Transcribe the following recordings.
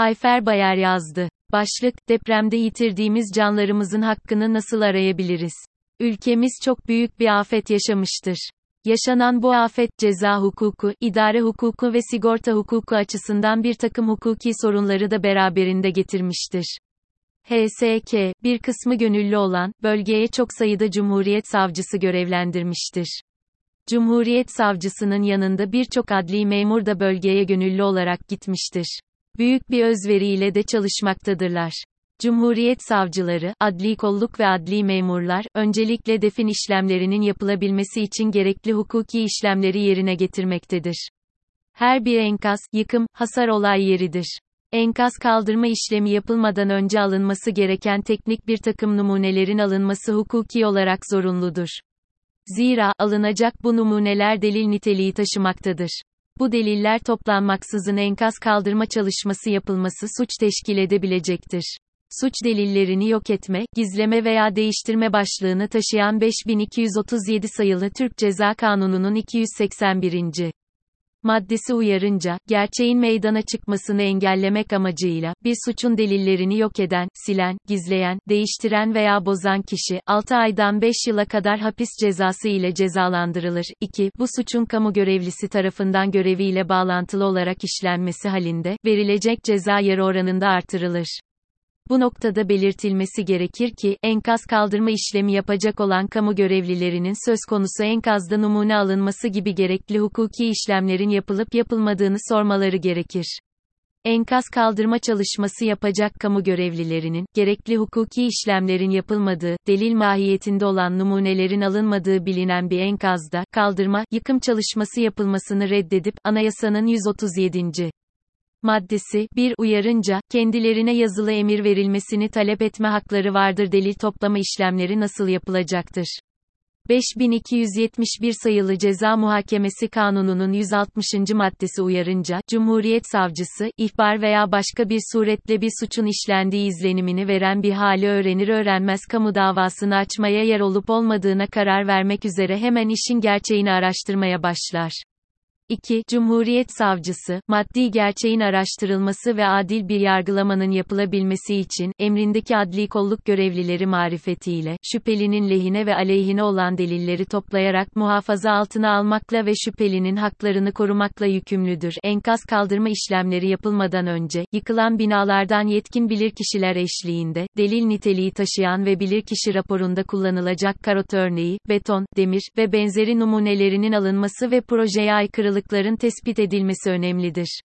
Ayfer Bayer yazdı. Başlık, depremde yitirdiğimiz canlarımızın hakkını nasıl arayabiliriz? Ülkemiz çok büyük bir afet yaşamıştır. Yaşanan bu afet, ceza hukuku, idare hukuku ve sigorta hukuku açısından bir takım hukuki sorunları da beraberinde getirmiştir. HSK, bir kısmı gönüllü olan, bölgeye çok sayıda Cumhuriyet Savcısı görevlendirmiştir. Cumhuriyet Savcısının yanında birçok adli memur da bölgeye gönüllü olarak gitmiştir. Büyük bir özveriyle de çalışmaktadırlar. Cumhuriyet savcıları, adli kolluk ve adli memurlar, öncelikle defin işlemlerinin yapılabilmesi için gerekli hukuki işlemleri yerine getirmektedir. Her bir enkaz, yıkım, hasar olay yeridir. Enkaz kaldırma işlemi yapılmadan önce alınması gereken teknik bir takım numunelerin alınması hukuki olarak zorunludur. Zira, alınacak bu numuneler delil niteliği taşımaktadır. Bu deliller toplanmaksızın enkaz kaldırma çalışması yapılması suç teşkil edebilecektir. Suç delillerini yok etme, gizleme veya değiştirme başlığını taşıyan 5237 sayılı Türk Ceza Kanunu'nun 281 maddesi uyarınca, gerçeğin meydana çıkmasını engellemek amacıyla, bir suçun delillerini yok eden, silen, gizleyen, değiştiren veya bozan kişi, 6 aydan 5 yıla kadar hapis cezası ile cezalandırılır. 2. Bu suçun kamu görevlisi tarafından göreviyle bağlantılı olarak işlenmesi halinde, verilecek ceza yarı oranında artırılır. Bu noktada belirtilmesi gerekir ki, enkaz kaldırma işlemi yapacak olan kamu görevlilerinin söz konusu enkazda numune alınması gibi gerekli hukuki işlemlerin yapılıp yapılmadığını sormaları gerekir. Enkaz kaldırma çalışması yapacak kamu görevlilerinin, gerekli hukuki işlemlerin yapılmadığı, delil mahiyetinde olan numunelerin alınmadığı bilinen bir enkazda, kaldırma, yıkım çalışması yapılmasını reddedip, anayasanın 137 maddesi 1 uyarınca, kendilerine yazılı emir verilmesini talep etme hakları vardır delil toplama işlemleri nasıl yapılacaktır? 5271 sayılı Ceza Muhakemesi Kanunu'nun 160. maddesi uyarınca, Cumhuriyet Savcısı, ihbar veya başka bir suretle bir suçun işlendiği izlenimini veren bir hali öğrenir öğrenmez kamu davasını açmaya yer olup olmadığına karar vermek üzere hemen işin gerçeğini araştırmaya başlar. 2. Cumhuriyet Savcısı, maddi gerçeğin araştırılması ve adil bir yargılamanın yapılabilmesi için, emrindeki adli kolluk görevlileri marifetiyle, şüphelinin lehine ve aleyhine olan delilleri toplayarak muhafaza altına almakla ve şüphelinin haklarını korumakla yükümlüdür. Enkaz kaldırma işlemleri yapılmadan önce, yıkılan binalardan yetkin bilirkişiler eşliğinde, delil niteliği taşıyan ve bilirkişi raporunda kullanılacak karot örneği, beton, demir ve benzeri numunelerinin alınması ve projeye aykırılık farklılıkların tespit edilmesi önemlidir.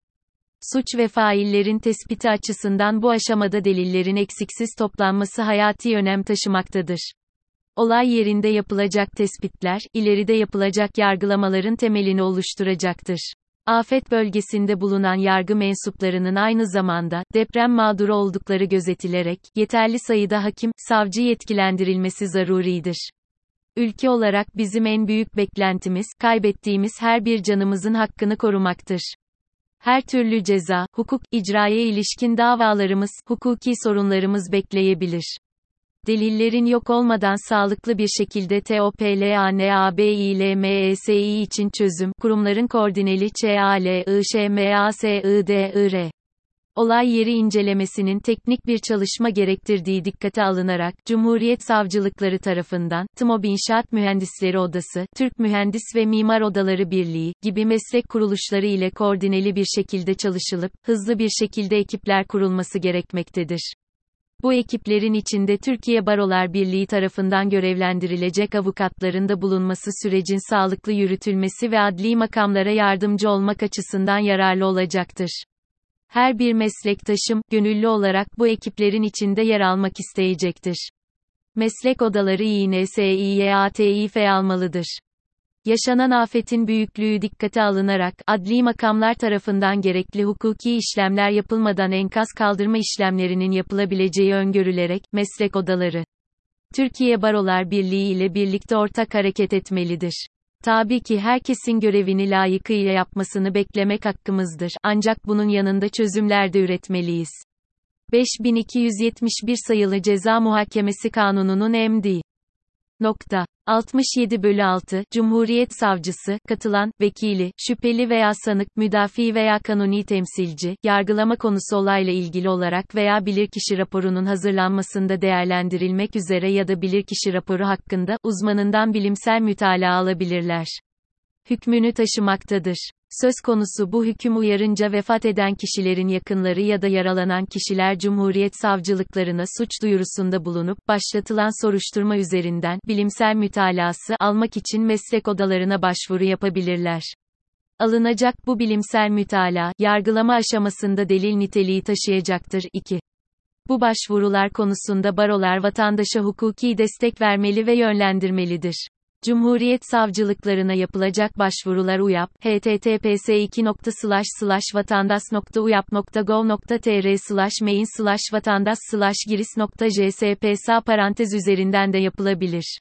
Suç ve faillerin tespiti açısından bu aşamada delillerin eksiksiz toplanması hayati önem taşımaktadır. Olay yerinde yapılacak tespitler, ileride yapılacak yargılamaların temelini oluşturacaktır. Afet bölgesinde bulunan yargı mensuplarının aynı zamanda, deprem mağduru oldukları gözetilerek, yeterli sayıda hakim, savcı yetkilendirilmesi zaruridir. Ülke olarak bizim en büyük beklentimiz, kaybettiğimiz her bir canımızın hakkını korumaktır. Her türlü ceza, hukuk, icraya ilişkin davalarımız, hukuki sorunlarımız bekleyebilir. Delillerin yok olmadan sağlıklı bir şekilde TOPLANABİLMESİ için çözüm, kurumların koordineli ÇALIŞMASIDIR olay yeri incelemesinin teknik bir çalışma gerektirdiği dikkate alınarak, Cumhuriyet Savcılıkları tarafından, TMOB İnşaat Mühendisleri Odası, Türk Mühendis ve Mimar Odaları Birliği, gibi meslek kuruluşları ile koordineli bir şekilde çalışılıp, hızlı bir şekilde ekipler kurulması gerekmektedir. Bu ekiplerin içinde Türkiye Barolar Birliği tarafından görevlendirilecek avukatların da bulunması sürecin sağlıklı yürütülmesi ve adli makamlara yardımcı olmak açısından yararlı olacaktır. Her bir meslektaşım, gönüllü olarak bu ekiplerin içinde yer almak isteyecektir. Meslek odaları İNSİYATİF almalıdır. Yaşanan afetin büyüklüğü dikkate alınarak, adli makamlar tarafından gerekli hukuki işlemler yapılmadan enkaz kaldırma işlemlerinin yapılabileceği öngörülerek, meslek odaları, Türkiye Barolar Birliği ile birlikte ortak hareket etmelidir. Tabii ki herkesin görevini layıkıyla yapmasını beklemek hakkımızdır. Ancak bunun yanında çözümler de üretmeliyiz. 5271 sayılı Ceza Muhakemesi Kanunu'nun emdi Nokta. 67 bölü 6, Cumhuriyet Savcısı, katılan, vekili, şüpheli veya sanık, müdafi veya kanuni temsilci, yargılama konusu olayla ilgili olarak veya bilirkişi raporunun hazırlanmasında değerlendirilmek üzere ya da bilirkişi raporu hakkında, uzmanından bilimsel mütalaa alabilirler. Hükmünü taşımaktadır. Söz konusu bu hüküm uyarınca vefat eden kişilerin yakınları ya da yaralanan kişiler Cumhuriyet savcılıklarına suç duyurusunda bulunup, başlatılan soruşturma üzerinden, bilimsel mütalası almak için meslek odalarına başvuru yapabilirler. Alınacak bu bilimsel mütalaa, yargılama aşamasında delil niteliği taşıyacaktır. 2. Bu başvurular konusunda barolar vatandaşa hukuki destek vermeli ve yönlendirmelidir. Cumhuriyet savcılıklarına yapılacak başvurular UYAP, https vatandas.uyap.gov.tr slash main slash vatandas slash giris.jspsa parantez üzerinden de yapılabilir.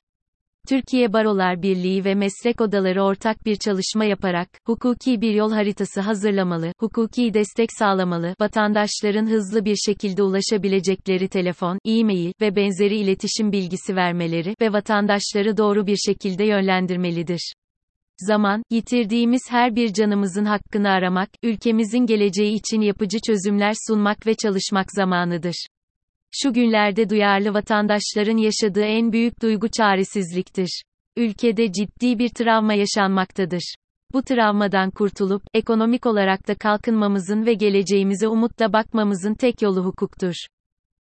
Türkiye Barolar Birliği ve meslek odaları ortak bir çalışma yaparak, hukuki bir yol haritası hazırlamalı, hukuki destek sağlamalı, vatandaşların hızlı bir şekilde ulaşabilecekleri telefon, e-mail ve benzeri iletişim bilgisi vermeleri ve vatandaşları doğru bir şekilde yönlendirmelidir. Zaman, yitirdiğimiz her bir canımızın hakkını aramak, ülkemizin geleceği için yapıcı çözümler sunmak ve çalışmak zamanıdır. Şu günlerde duyarlı vatandaşların yaşadığı en büyük duygu çaresizliktir. Ülkede ciddi bir travma yaşanmaktadır. Bu travmadan kurtulup, ekonomik olarak da kalkınmamızın ve geleceğimize umutla bakmamızın tek yolu hukuktur.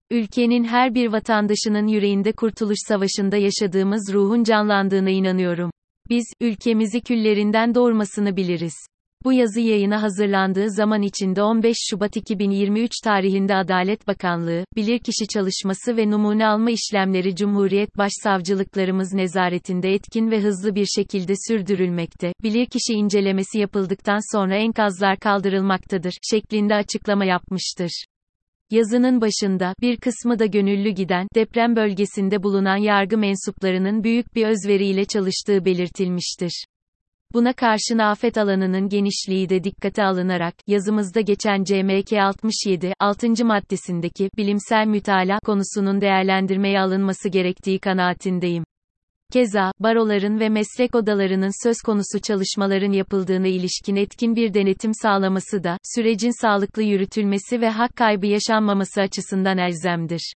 Ülkenin her bir vatandaşının yüreğinde kurtuluş savaşında yaşadığımız ruhun canlandığına inanıyorum. Biz, ülkemizi küllerinden doğurmasını biliriz. Bu yazı yayına hazırlandığı zaman içinde 15 Şubat 2023 tarihinde Adalet Bakanlığı, bilirkişi çalışması ve numune alma işlemleri Cumhuriyet Başsavcılıklarımız nezaretinde etkin ve hızlı bir şekilde sürdürülmekte, bilirkişi incelemesi yapıldıktan sonra enkazlar kaldırılmaktadır, şeklinde açıklama yapmıştır. Yazının başında, bir kısmı da gönüllü giden, deprem bölgesinde bulunan yargı mensuplarının büyük bir özveriyle çalıştığı belirtilmiştir. Buna karşın afet alanının genişliği de dikkate alınarak, yazımızda geçen CMK 67, 6. maddesindeki, bilimsel mütala konusunun değerlendirmeye alınması gerektiği kanaatindeyim. Keza, baroların ve meslek odalarının söz konusu çalışmaların yapıldığına ilişkin etkin bir denetim sağlaması da, sürecin sağlıklı yürütülmesi ve hak kaybı yaşanmaması açısından elzemdir.